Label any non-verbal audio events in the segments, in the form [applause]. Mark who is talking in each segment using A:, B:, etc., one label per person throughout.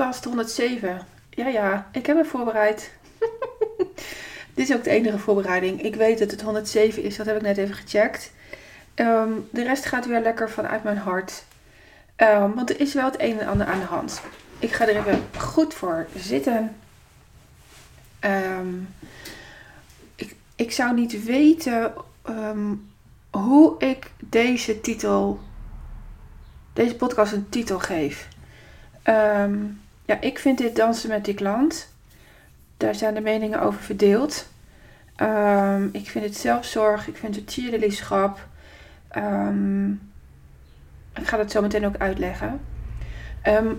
A: podcast 107. Ja, ja, ik heb me voorbereid. [laughs] Dit is ook de enige voorbereiding. Ik weet dat het 107 is, dat heb ik net even gecheckt. Ehm, de rest gaat weer lekker vanuit mijn hart. Ehm, want er is wel het een en ander aan de hand. Ik ga er even goed voor zitten. Ehm, ik, ik zou niet weten hoe ik deze titel, deze podcast een titel geef. Um, ja, ik vind dit dansen met die klant. Daar zijn de meningen over verdeeld. Um, ik vind het zelfzorg, ik vind het cheerleaderschap. Um, ik ga dat zo meteen ook uitleggen.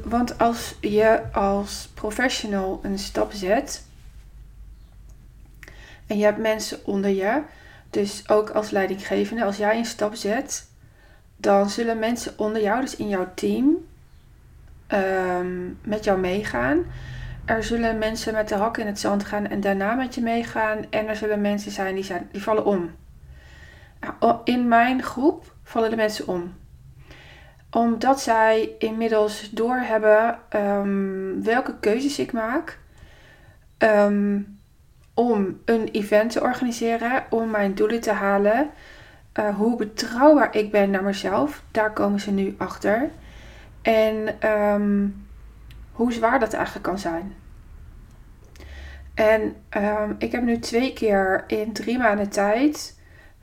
A: want als je als professional een stap zet en je hebt mensen onder je, dus ook als leidinggevende, als jij een stap zet, dan zullen mensen onder jou, dus in jouw team, Ehm, met jou meegaan. Er zullen mensen met de hak in het zand gaan en daarna met je meegaan. En er zullen mensen zijn die, die vallen om. In mijn groep vallen de mensen om. Omdat zij inmiddels doorhebben um, welke keuzes ik maak. Ehm, om een event te organiseren, om mijn doelen te halen. Uh, hoe betrouwbaar ik ben naar mezelf, daar komen ze nu achter. En ehm, hoe zwaar dat eigenlijk kan zijn. En um, ik heb nu twee keer in drie maanden tijd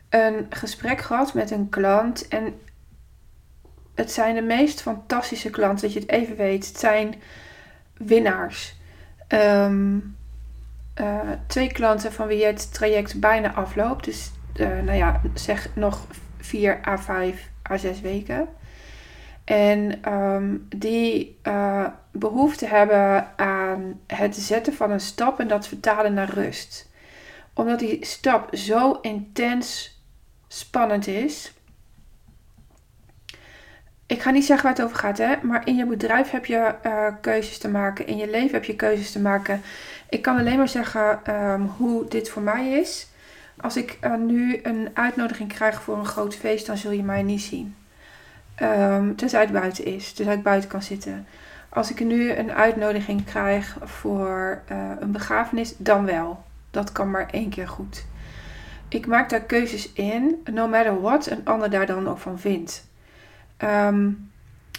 A: een gesprek gehad met een klant. En het zijn de meest fantastische klanten, dat je het even weet. Het zijn winnaars. Um, uh, twee klanten van wie het traject bijna afloopt. Dus uh, nou ja, zeg nog 4 à 5 à 6 weken. En um, die uh, behoefte hebben aan het zetten van een stap en dat vertalen naar rust. Omdat die stap zo intens spannend is. Ik ga niet zeggen waar het over gaat, hè? maar in je bedrijf heb je uh, keuzes te maken. In je leven heb je keuzes te maken. Ik kan alleen maar zeggen um, hoe dit voor mij is. Als ik uh, nu een uitnodiging krijg voor een groot feest, dan zul je mij niet zien. Um, tenzij het buiten is, tenzij ik buiten kan zitten. Als ik nu een uitnodiging krijg voor uh, een begrafenis, dan wel. Dat kan maar één keer goed. Ik maak daar keuzes in, no matter what een ander daar dan ook van vindt. Um,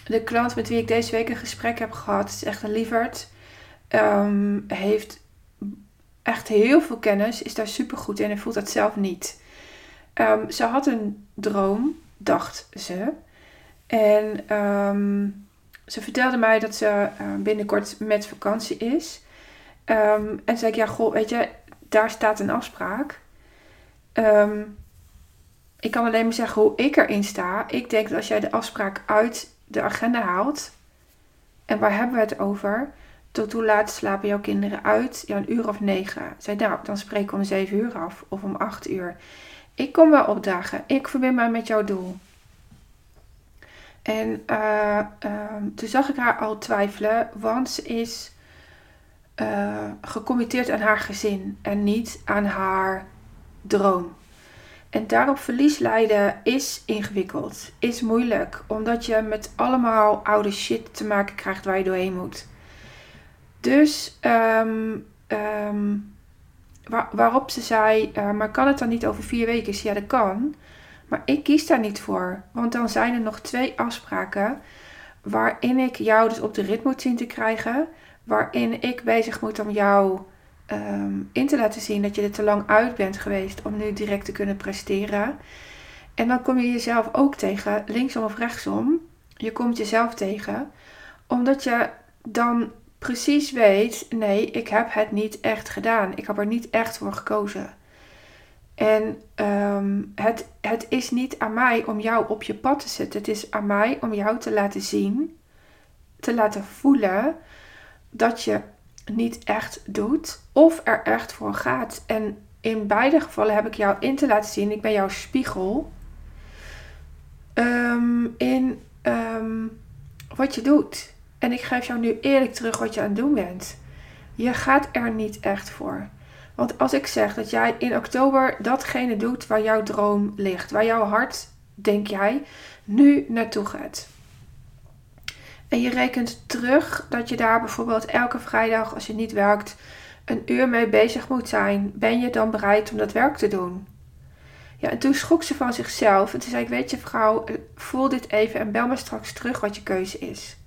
A: de klant met wie ik deze week een gesprek heb gehad, is echt een lieverd. Um, heeft echt heel veel kennis, is daar super goed in en voelt dat zelf niet. Ze had een droom, dacht ze. En um, ze vertelde mij dat ze uh, binnenkort met vakantie is. Um, en zei ik, ja, goh, weet je, daar staat een afspraak. Um, ik kan alleen maar zeggen hoe ik erin sta. Ik denk dat als jij de afspraak uit de agenda haalt. En waar hebben we het over? Tot hoe laat slapen jouw kinderen uit? Ja, een uur of negen. Zei, nou, dan spreken we om zeven uur af. Of om acht uur. Ik kom wel opdagen. Ik verbind mij met jouw doel. En uh, toen zag ik haar al twijfelen, want ze is uh, gecommitteerd aan haar gezin en niet aan haar droom. En daarop verlies leiden is ingewikkeld, is moeilijk, omdat je met allemaal oude shit te maken krijgt waar je doorheen moet. Dus um, waar, waarop ze zei, uh, maar kan het dan niet over vier weken? Ja, dat kan. Maar ik kies daar niet voor, want dan zijn er nog twee afspraken waarin ik jou dus op de rit moet zien te krijgen, waarin ik bezig moet om jou um, in te laten zien dat je er te lang uit bent geweest om nu direct te kunnen presteren. En dan kom je jezelf ook tegen, linksom of rechtsom. Je komt jezelf tegen, omdat je dan precies weet: nee, ik heb het niet echt gedaan. Ik heb er niet echt voor gekozen. En um, het, het is niet aan mij om jou op je pad te zetten. Het is aan mij om jou te laten zien, te laten voelen dat je niet echt doet of er echt voor gaat. En in beide gevallen heb ik jou in te laten zien, ik ben jouw spiegel um, in um, wat je doet. En ik geef jou nu eerlijk terug wat je aan het doen bent. Je gaat er niet echt voor. Want als ik zeg dat jij in oktober datgene doet waar jouw droom ligt, waar jouw hart, denk jij, nu naartoe gaat. En je rekent terug dat je daar bijvoorbeeld elke vrijdag, als je niet werkt, een uur mee bezig moet zijn. Ben je dan bereid om dat werk te doen? Ja, en toen schrok ze van zichzelf. En toen zei ik, weet je vrouw, voel dit even en bel me straks terug wat je keuze is.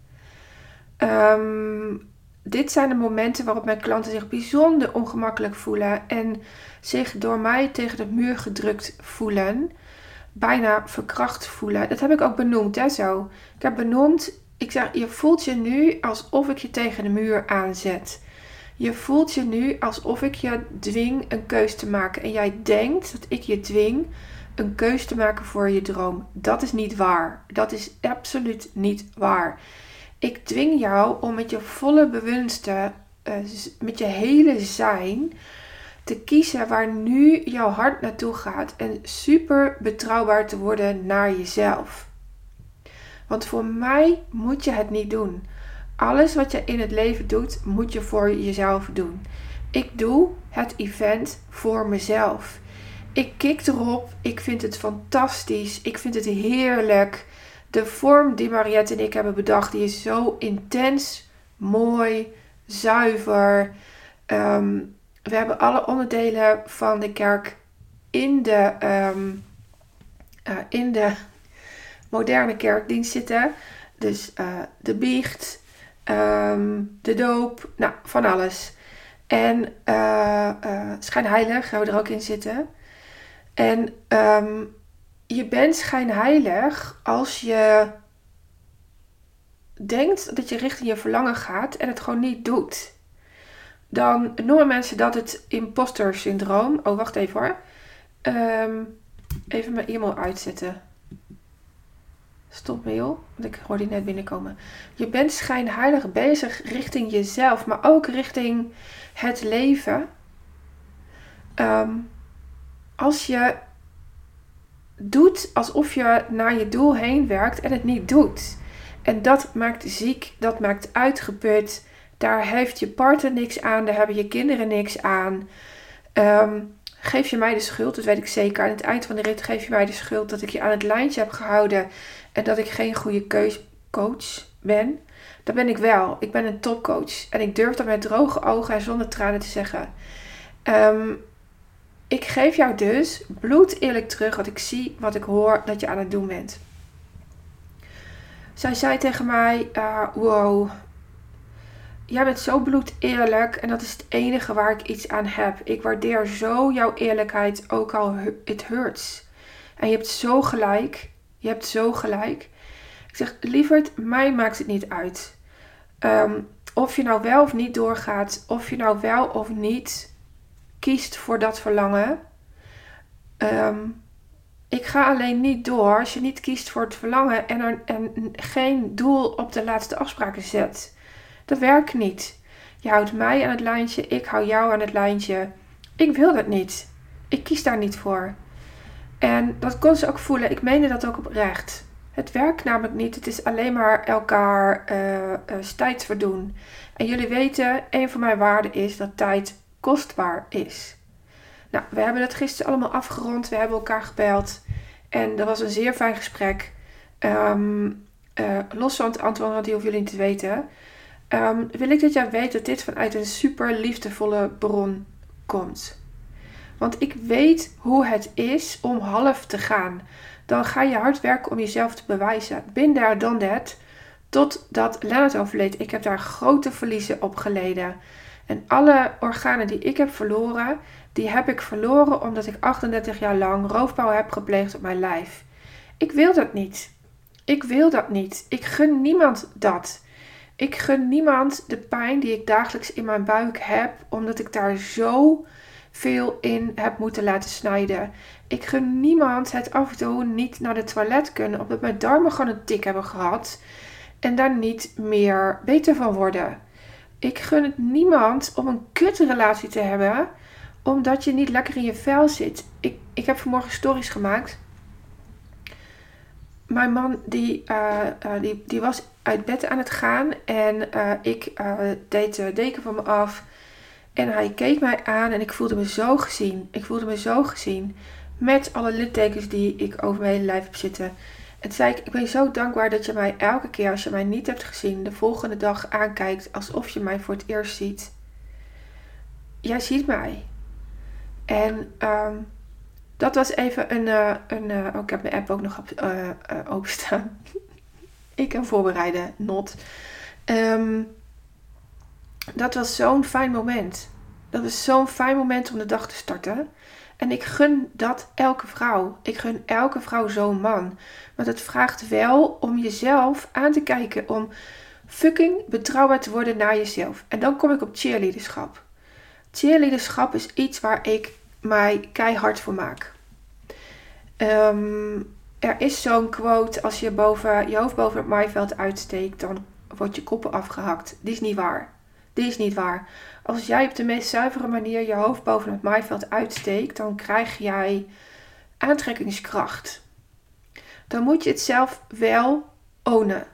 A: Um, dit zijn de momenten waarop mijn klanten zich bijzonder ongemakkelijk voelen en zich door mij tegen de muur gedrukt voelen, bijna verkracht voelen. Dat heb ik ook benoemd, hè, zo. Ik heb benoemd, ik zeg, je voelt je nu alsof ik je tegen de muur aanzet. Je voelt je nu alsof ik je dwing een keus te maken. En jij denkt dat ik je dwing een keus te maken voor je droom. Dat is niet waar. Dat is absoluut niet waar. Ik dwing jou om met je volle bewuste, uh, met je hele zijn, te kiezen waar nu jouw hart naartoe gaat. En super betrouwbaar te worden naar jezelf. Want voor mij moet je het niet doen. Alles wat je in het leven doet, moet je voor jezelf doen. Ik doe het event voor mezelf. Ik kik erop. Ik vind het fantastisch. Ik vind het heerlijk. De vorm die Mariette en ik hebben bedacht, die is zo intens, mooi, zuiver. Ehm, we hebben alle onderdelen van de kerk in de, um, uh, in de moderne kerkdienst zitten. Dus uh, de biecht, um, de doop, nou, van alles. En uh, schijnheilig gaan we er ook in zitten. En um, je bent schijnheilig als je denkt dat je richting je verlangen gaat en het gewoon niet doet. Dan noemen mensen dat het imposter syndroom. Oh, wacht even hoor. Um, even mijn e-mail uitzetten. Stop mail, want ik hoor die net binnenkomen. Je bent schijnheilig bezig richting jezelf, maar ook richting het leven. Um, als je doet alsof je naar je doel heen werkt en het niet doet. En dat maakt ziek, dat maakt uitgeput. Daar heeft je partner niks aan, daar hebben je kinderen niks aan. Um, geef je mij de schuld, dat weet ik zeker. Aan het eind van de rit geef je mij de schuld dat ik je aan het lijntje heb gehouden en dat ik geen goede keuscoach ben. Dat ben ik wel. Ik ben een topcoach. En ik durf dat met droge ogen en zonder tranen te zeggen. Um, ik geef jou dus bloed eerlijk terug wat ik zie, wat ik hoor dat je aan het doen bent. Zij zei tegen mij: uh, Wow, jij bent zo bloed eerlijk en dat is het enige waar ik iets aan heb. Ik waardeer zo jouw eerlijkheid, ook al it hurts. En je hebt zo gelijk. Je hebt zo gelijk. Ik zeg: Lieverd, mij maakt het niet uit. Um, of je nou wel of niet doorgaat, of je nou wel of niet kiest voor dat verlangen. Um, ik ga alleen niet door als je niet kiest voor het verlangen en, er, en geen doel op de laatste afspraken zet. Dat werkt niet. Je houdt mij aan het lijntje, ik hou jou aan het lijntje. Ik wil dat niet. Ik kies daar niet voor. En dat kon ze ook voelen. Ik meende dat ook oprecht. Het werkt namelijk niet. Het is alleen maar elkaar uh, uh, tijd verdoen. En jullie weten, een van mijn waarden is dat tijd kostbaar is. Nou, we hebben het gisteren allemaal afgerond. We hebben elkaar gebeld. En dat was een zeer fijn gesprek. Um, uh, los van het antwoord, die hoeven jullie niet te weten. Um, wil ik dat jij weet dat dit vanuit een super liefdevolle bron komt. Want ik weet hoe het is om half te gaan. Dan ga je hard werken om jezelf te bewijzen. Bin daar dan dat. Totdat Lennart overleed. Ik heb daar grote verliezen op geleden. En alle organen die ik heb verloren, die heb ik verloren omdat ik 38 jaar lang roofbouw heb gepleegd op mijn lijf. Ik wil dat niet. Ik wil dat niet. Ik gun niemand dat. Ik gun niemand de pijn die ik dagelijks in mijn buik heb, omdat ik daar zo veel in heb moeten laten snijden. Ik gun niemand het af en toe niet naar de toilet kunnen, omdat mijn darmen gewoon een tik hebben gehad en daar niet meer beter van worden. Ik gun het niemand om een kutrelatie te hebben, omdat je niet lekker in je vel zit. Ik, ik heb vanmorgen stories gemaakt. Mijn man die, uh, uh, die, die was uit bed aan het gaan en uh, ik deed de deken van me af. En hij keek mij aan en ik voelde me zo gezien. Ik voelde me zo gezien. Met alle littekens die ik over mijn hele lijf heb zitten. En zei ik, ik ben zo dankbaar dat je mij elke keer als je mij niet hebt gezien, de volgende dag aankijkt alsof je mij voor het eerst ziet. Jij ziet mij. En ehm, dat was even een. Uh, een uh, oh, ik heb mijn app ook nog op, uh, openstaan. [laughs] ik kan voorbereiden, not. Um, dat was zo'n fijn moment. Dat was zo'n fijn moment om de dag te starten. En ik gun dat elke vrouw. Ik gun elke vrouw zo'n man. Maar het vraagt wel om jezelf aan te kijken. Om fucking betrouwbaar te worden naar jezelf. En dan kom ik op cheerleaderschap. Cheerleaderschap is iets waar ik mij keihard voor maak. Um, er is zo'n quote: als je boven, je hoofd boven het maaiveld uitsteekt, dan wordt je koppen afgehakt. Die is niet waar. Die is niet waar. Als jij op de meest zuivere manier je hoofd boven het maaiveld uitsteekt, dan krijg jij aantrekkingskracht. Dan moet je het zelf wel ownen.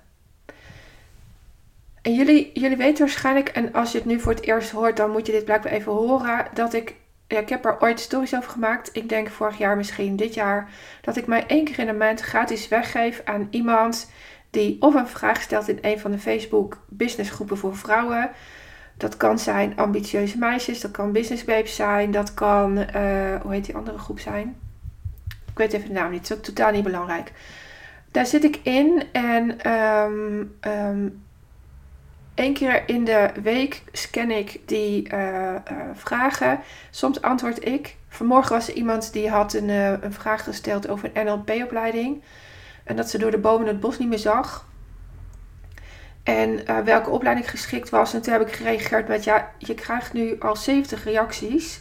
A: En jullie, jullie weten waarschijnlijk, en als je het nu voor het eerst hoort, dan moet je dit blijkbaar even horen, dat ik, ja, ik heb er ooit stories over gemaakt, ik denk vorig jaar misschien dit jaar, dat ik mij één keer in de maand gratis weggeef aan iemand die of een vraag stelt in een van de Facebook businessgroepen voor vrouwen, dat kan zijn ambitieuze meisjes, dat kan business babes zijn, dat kan, uh, hoe heet die andere groep zijn? Ik weet even de naam niet, dat is ook totaal niet belangrijk. Daar zit ik in en um, um, één keer in de week scan ik die uh, uh, vragen. Soms antwoord ik. Vanmorgen was er iemand die had een, een vraag gesteld over een NLP-opleiding. En dat ze door de bomen het bos niet meer zag. En uh, welke opleiding geschikt was. En toen heb ik gereageerd met: Ja, je krijgt nu al 70 reacties.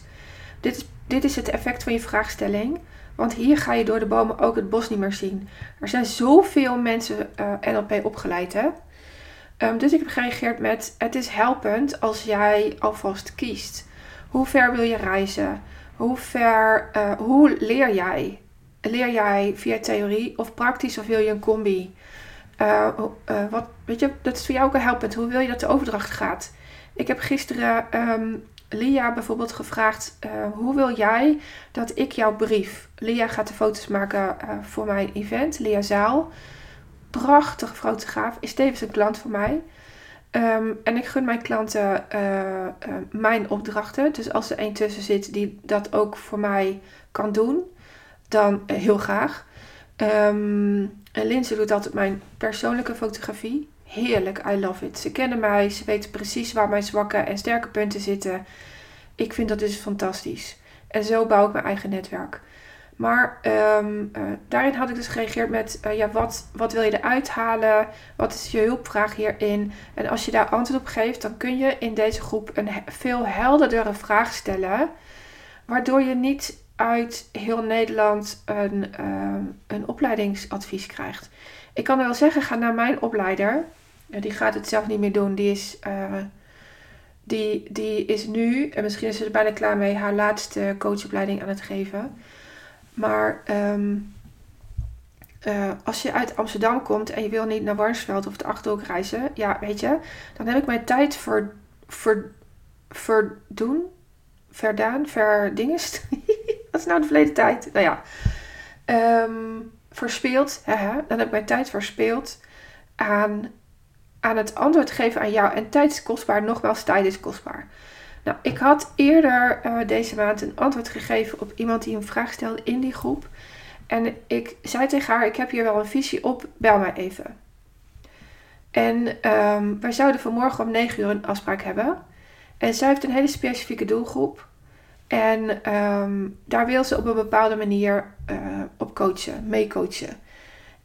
A: Dit is, dit is het effect van je vraagstelling. Want hier ga je door de bomen ook het bos niet meer zien. Er zijn zoveel mensen uh, NLP opgeleid. Hè? Um, dus ik heb gereageerd met: Het is helpend als jij alvast kiest. Hoe ver wil je reizen? Hoe, ver, uh, hoe leer jij? Leer jij via theorie of praktisch of wil je een combi? Uh, uh, wat, weet je, dat is voor jou ook helpend. Hoe wil je dat de overdracht gaat? Ik heb gisteren um, Lia bijvoorbeeld gevraagd: uh, hoe wil jij dat ik jouw brief? Lia gaat de foto's maken voor mijn event, Lia Zaal. Prachtige fotograaf, is tevens een klant voor mij. Um, en ik gun mijn klanten mijn opdrachten. Dus als er een tussen zit die dat ook voor mij kan doen, dan heel graag. Um, en Linse doet altijd mijn persoonlijke fotografie. Heerlijk, I love it. Ze kennen mij, ze weten precies waar mijn zwakke en sterke punten zitten. Ik vind dat dus fantastisch. En zo bouw ik mijn eigen netwerk. Maar um, uh, daarin had ik dus gereageerd met: uh, ja, wat, wat wil je eruit halen? Wat is je hulpvraag hierin? En als je daar antwoord op geeft, dan kun je in deze groep een veel helderdere vraag stellen. Waardoor je niet uit heel Nederland een, uh, een opleidingsadvies krijgt. Ik kan wel zeggen, ga naar mijn opleider. Die gaat het zelf niet meer doen. Die is, uh, die, die is nu, en misschien is ze er bijna klaar mee, haar laatste coachopleiding aan het geven. Maar um, uh, als je uit Amsterdam komt en je wil niet naar Warnsveld of de Achterhoek reizen, ja, weet je, dan heb ik mijn tijd voor, voor, voor doen, verdaan, verdingest. [laughs] Wat is nou de verleden tijd? Nou ja, um, verspeeld. Dan heb ik mijn tijd verspeeld aan, aan het antwoord geven aan jou. En tijd is kostbaar, nogmaals, tijd is kostbaar. Nou, ik had eerder uh, deze maand een antwoord gegeven op iemand die een vraag stelde in die groep. En ik zei tegen haar: Ik heb hier wel een visie op, bel mij even. En um, wij zouden vanmorgen om 9 uur een afspraak hebben. En zij heeft een hele specifieke doelgroep. En um, daar wil ze op een bepaalde manier uh, op coachen, meecoachen.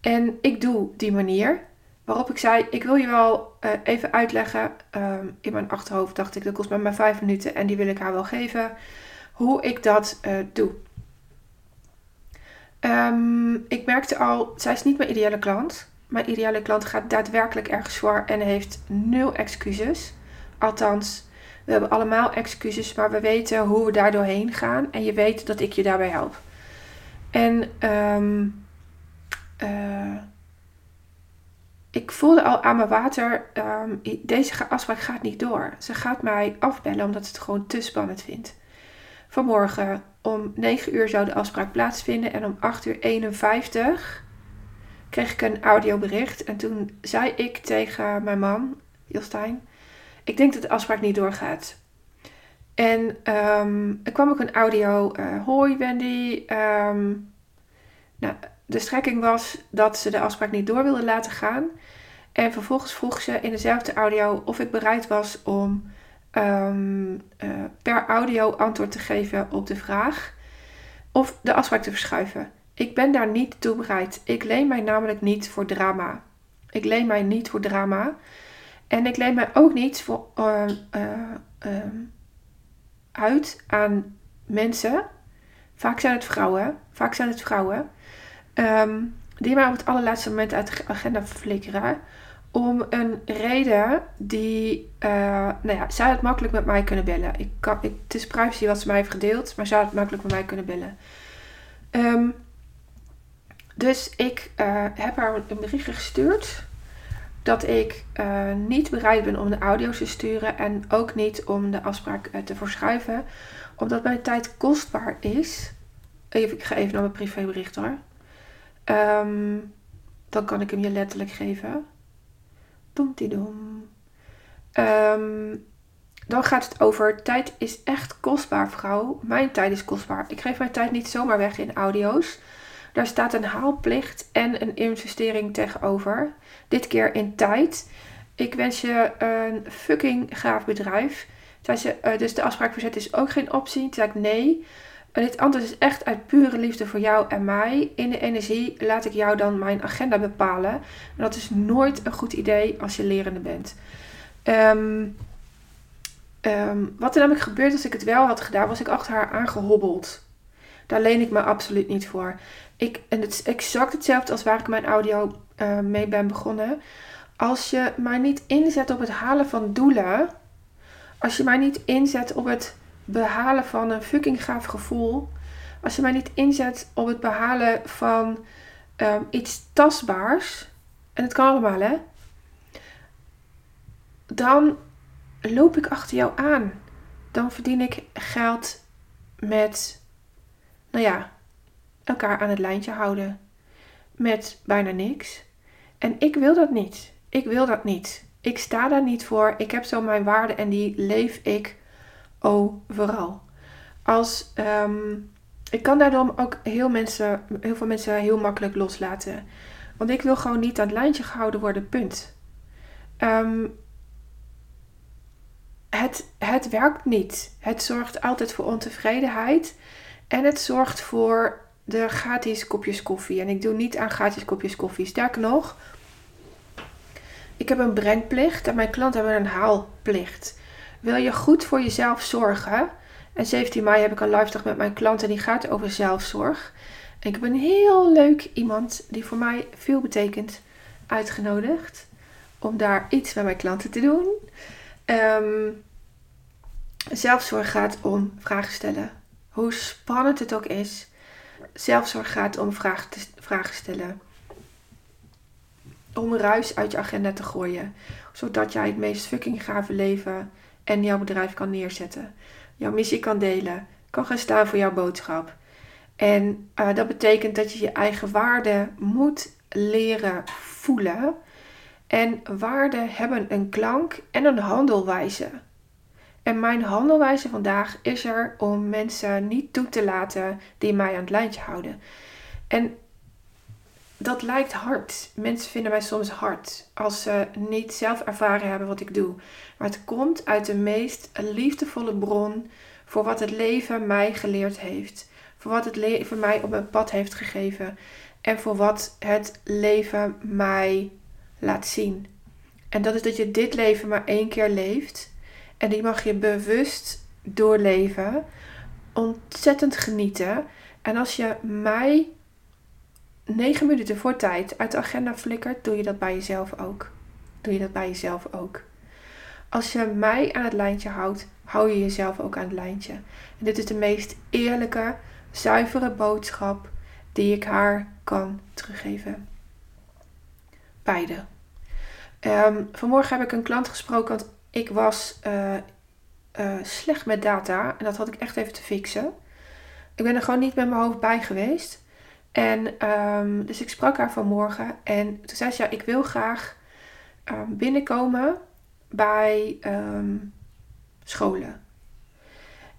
A: En ik doe die manier. Waarop ik zei, ik wil je wel uh, even uitleggen. Um, in mijn achterhoofd dacht ik, dat kost mij maar vijf minuten en die wil ik haar wel geven. Hoe ik dat uh, doe. Um, ik merkte al, zij is niet mijn ideale klant. Mijn ideale klant gaat daadwerkelijk ergens voor en heeft nul excuses. Althans, we hebben allemaal excuses, maar we weten hoe we daar doorheen gaan. En je weet dat ik je daarbij help. En um, uh, ik voelde al aan mijn water, um, deze afspraak gaat niet door. Ze gaat mij afbellen omdat ze het gewoon te spannend vindt. Vanmorgen om 9 uur zou de afspraak plaatsvinden en om 8 uur 51 kreeg ik een audiobericht. En toen zei ik tegen mijn man, Jostijn, ik denk dat de afspraak niet doorgaat. En um, er kwam ook een audio, uh, hoi Wendy. Um, nou, de strekking was dat ze de afspraak niet door wilde laten gaan. En vervolgens vroeg ze in dezelfde audio of ik bereid was om um, uh, per audio antwoord te geven op de vraag of de afspraak te verschuiven. Ik ben daar niet toe bereid. Ik leen mij namelijk niet voor drama. Ik leen mij niet voor drama. En ik leen mij ook niet voor, uh, uh, uit aan mensen. Vaak zijn het vrouwen. Vaak zijn het vrouwen. Um, die mij op het allerlaatste moment uit de agenda flikkeren. Om een reden die. Uh, nou ja, zou het makkelijk met mij kunnen bellen. Ik kan, ik, het is privacy wat ze mij heeft gedeeld. Maar zou het makkelijk met mij kunnen bellen. Dus ik uh, heb haar een berichtje gestuurd dat ik uh, niet bereid ben om de audio's te sturen en ook niet om de afspraak uh, te verschuiven, omdat mijn tijd kostbaar is. Even, ik ga even naar mijn privébericht hoor. Um, dan kan ik hem je letterlijk geven. Doemtidom. Um, dan gaat het over tijd is echt kostbaar, vrouw. Mijn tijd is kostbaar. Ik geef mijn tijd niet zomaar weg in audio's. Daar staat een haalplicht en een investering tegenover. Dit keer in tijd. Ik wens je een fucking gaaf bedrijf. Ze, uh, dus de afspraak verzetten is ook geen optie. Toen zei nee. En dit antwoord is echt uit pure liefde voor jou en mij. In de energie laat ik jou dan mijn agenda bepalen. En dat is nooit een goed idee als je lerende bent. Um, um, wat er namelijk gebeurt als ik het wel had gedaan, was ik achter haar aangehobbeld. Daar leen ik me absoluut niet voor. Ik, en het is exact hetzelfde als waar ik mijn audio uh, mee ben begonnen. Als je mij niet inzet op het halen van doelen. Als je mij niet inzet op het behalen van een fucking gaaf gevoel. Als je mij niet inzet op het behalen van um, iets tastbaars. En het kan allemaal hè. Dan loop ik achter jou aan. Dan verdien ik geld met, nou ja, elkaar aan het lijntje houden. Met bijna niks. En ik wil dat niet. Ik wil dat niet. Ik sta daar niet voor. Ik heb zo mijn waarden en die leef ik overal. Als, um, ik kan daarom ook heel, mensen, heel veel mensen heel makkelijk loslaten. Want ik wil gewoon niet aan het lijntje gehouden worden, punt. Um, het, het werkt niet. Het zorgt altijd voor ontevredenheid. En het zorgt voor de gratis kopjes koffie. En ik doe niet aan gratis kopjes koffie. Sterker nog, ik heb een brengplicht en mijn klanten hebben een haalplicht. Wil je goed voor jezelf zorgen? En 17 mei heb ik een live dag met mijn klanten die gaat over zelfzorg. En ik heb een heel leuk iemand die voor mij veel betekent uitgenodigd om daar iets met mijn klanten te doen. Um, zelfzorg gaat om vragen stellen. Hoe spannend het ook is. Zelfzorg gaat om vragen, te, vragen stellen. Om ruis uit je agenda te gooien. Zodat jij het meest fucking gave leven en jouw bedrijf kan neerzetten. Jouw missie kan delen. Kan gaan staan voor jouw boodschap. En uh, dat betekent dat je je eigen waarde moet leren voelen. En waarden hebben een klank en een handelwijze. En mijn handelwijze vandaag is er om mensen niet toe te laten die mij aan het lijntje houden. En dat lijkt hard. Mensen vinden mij soms hard als ze niet zelf ervaren hebben wat ik doe. Maar het komt uit de meest liefdevolle bron voor wat het leven mij geleerd heeft. Voor wat het leven mij op mijn pad heeft gegeven. En voor wat het leven mij laat zien. En dat is dat je dit leven maar één keer leeft. En die mag je bewust doorleven. Ontzettend genieten. En als je mij 9 minuten voor tijd uit de agenda flikkert, doe je dat bij jezelf ook. Doe je dat bij jezelf ook. Als je mij aan het lijntje houdt, hou je jezelf ook aan het lijntje. En dit is de meest eerlijke, zuivere boodschap die ik haar kan teruggeven. Beide. Um, vanmorgen heb ik een klant gesproken, want ik was uh, uh, slecht met data en dat had ik echt even te fixen. Ik ben er gewoon niet met mijn hoofd bij geweest. En ehm, dus ik sprak haar vanmorgen en toen zei ze, ja, ik wil graag ehm, binnenkomen bij ehm, scholen.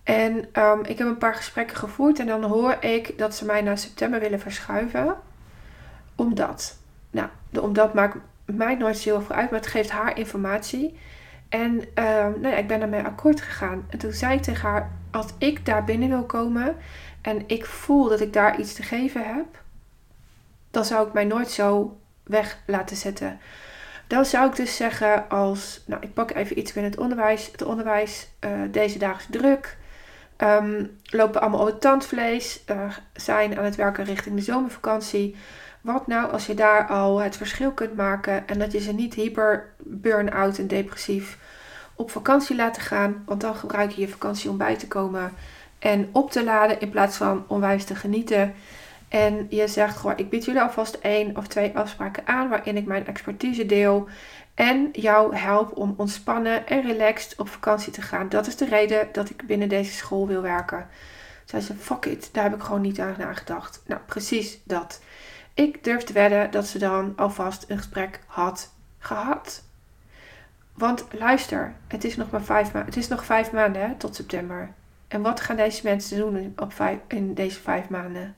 A: En ik heb een paar gesprekken gevoerd en dan hoor ik dat ze mij naar september willen verschuiven. Omdat. Nou, de omdat maakt mij nooit zo heel veel uit, maar het geeft haar informatie. En nou ja, ik ben daarmee akkoord gegaan. En toen zei ik tegen haar, als ik daar binnen wil komen en ik voel dat ik daar iets te geven heb, dan zou ik mij nooit zo weg laten zetten. Dan zou ik dus zeggen als, nou ik pak even iets binnen het onderwijs. Het onderwijs uh, deze dagen is druk. Um, lopen allemaal op het tandvlees. Uh, zijn aan het werken richting de zomervakantie. Wat nou als je daar al het verschil kunt maken en dat je ze niet hyper burn-out en depressief op vakantie laten gaan. Want dan gebruik je je vakantie om bij te komen en op te laden in plaats van onwijs te genieten. En je zegt gewoon, ik bied jullie alvast één of twee afspraken aan waarin ik mijn expertise deel. En jou help om ontspannen en relaxed op vakantie te gaan. Dat is de reden dat ik binnen deze school wil werken. Zij ze, fuck it, daar heb ik gewoon niet aan nagedacht. Nou, precies dat. Ik durf te wedden dat ze dan alvast een gesprek had gehad. Want luister, het is nog maar vijf, ma het is nog vijf maanden hè, tot september. En wat gaan deze mensen doen op in deze vijf maanden?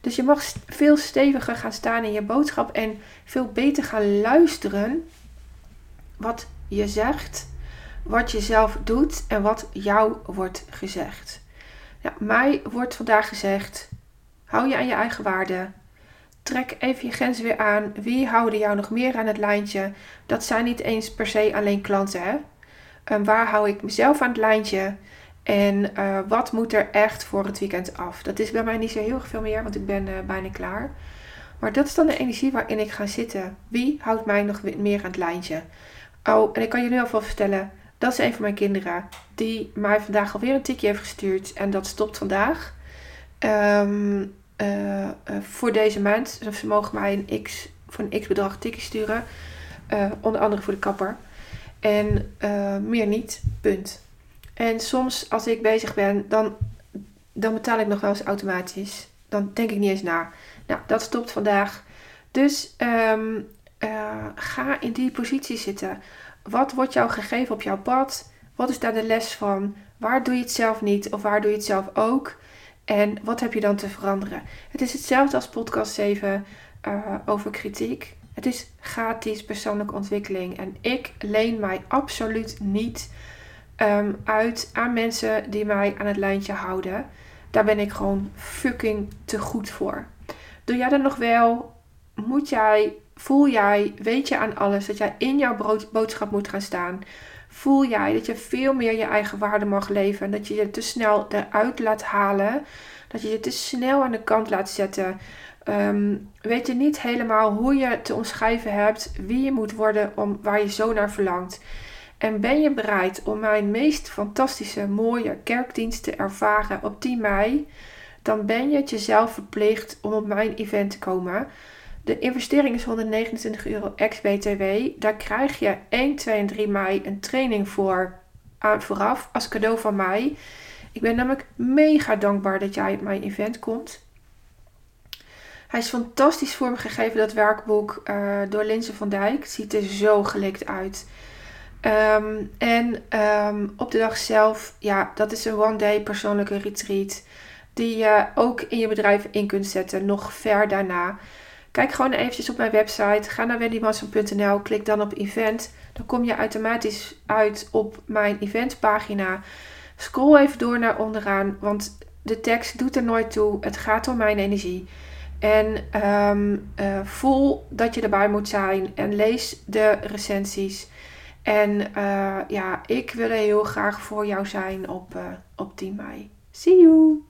A: Dus je mag veel steviger gaan staan in je boodschap en veel beter gaan luisteren wat je zegt, wat je zelf doet en wat jou wordt gezegd. Ja, mij wordt vandaag gezegd: hou je aan je eigen waarde. Trek even je grenzen weer aan. Wie houden jou nog meer aan het lijntje? Dat zijn niet eens per se alleen klanten. Hè? En waar hou ik mezelf aan het lijntje? En uh, wat moet er echt voor het weekend af? Dat is bij mij niet zo heel veel meer, want ik ben uh, bijna klaar. Maar dat is dan de energie waarin ik ga zitten. Wie houdt mij nog meer aan het lijntje? Oh, en ik kan je nu alvast vertellen, dat is een van mijn kinderen. Die mij vandaag alweer een tikje heeft gestuurd. En dat stopt vandaag. Um, uh, voor deze maand. Dus ze mogen mij een x, voor een x bedrag tikje sturen. onder andere voor de kapper. En meer niet. Punt. En soms als ik bezig ben, dan, dan betaal ik nog wel eens automatisch. Dan denk ik niet eens na. Nou, dat stopt vandaag. Dus uh, ga in die positie zitten. Wat wordt jou gegeven op jouw pad? Wat is daar de les van? Waar doe je het zelf niet of waar doe je het zelf ook? En wat heb je dan te veranderen? Het is hetzelfde als podcast 7 uh, eh, over kritiek. Het is gratis persoonlijke ontwikkeling. En ik leen mij absoluut niet um, uit aan mensen die mij aan het lijntje houden. Daar ben ik gewoon fucking te goed voor. Doe jij dat nog wel? Moet jij, voel jij, weet je aan alles dat jij in jouw boodschap moet gaan staan? Voel jij dat je veel meer je eigen waarde mag leven en dat je je te snel eruit laat halen? Dat je je te snel aan de kant laat zetten? Um, weet je niet helemaal hoe je te omschrijven hebt, wie je moet worden om waar je zo naar verlangt? En ben je bereid om mijn meest fantastische, mooie kerkdienst te ervaren op 10 mei? Dan ben je het jezelf verplicht om op mijn event te komen. De investering is 129 euro ex-BTW. Daar krijg je 1, 2 en 3 mei een training voor aan vooraf als cadeau van mij. Ik ben namelijk mega dankbaar dat jij op mijn event komt. Hij is fantastisch vormgegeven, dat werkboek, uh, door Linse van Dijk. Het ziet er zo gelikt uit. Ehm, en ehm, op de dag zelf, ja, dat is een one-day persoonlijke retreat. Die je ook in je bedrijf in kunt zetten, nog ver daarna. Kijk gewoon eventjes op mijn website. Ga naar wendymanson.nl, klik dan op event. Dan kom je automatisch uit op mijn eventpagina. Scroll even door naar onderaan, want de tekst doet er nooit toe. Het gaat om mijn energie. En um, uh, voel dat je erbij moet zijn en lees de recensies. En uh, ja, ik wil heel graag voor jou zijn op, uh, op 10 mei. See you!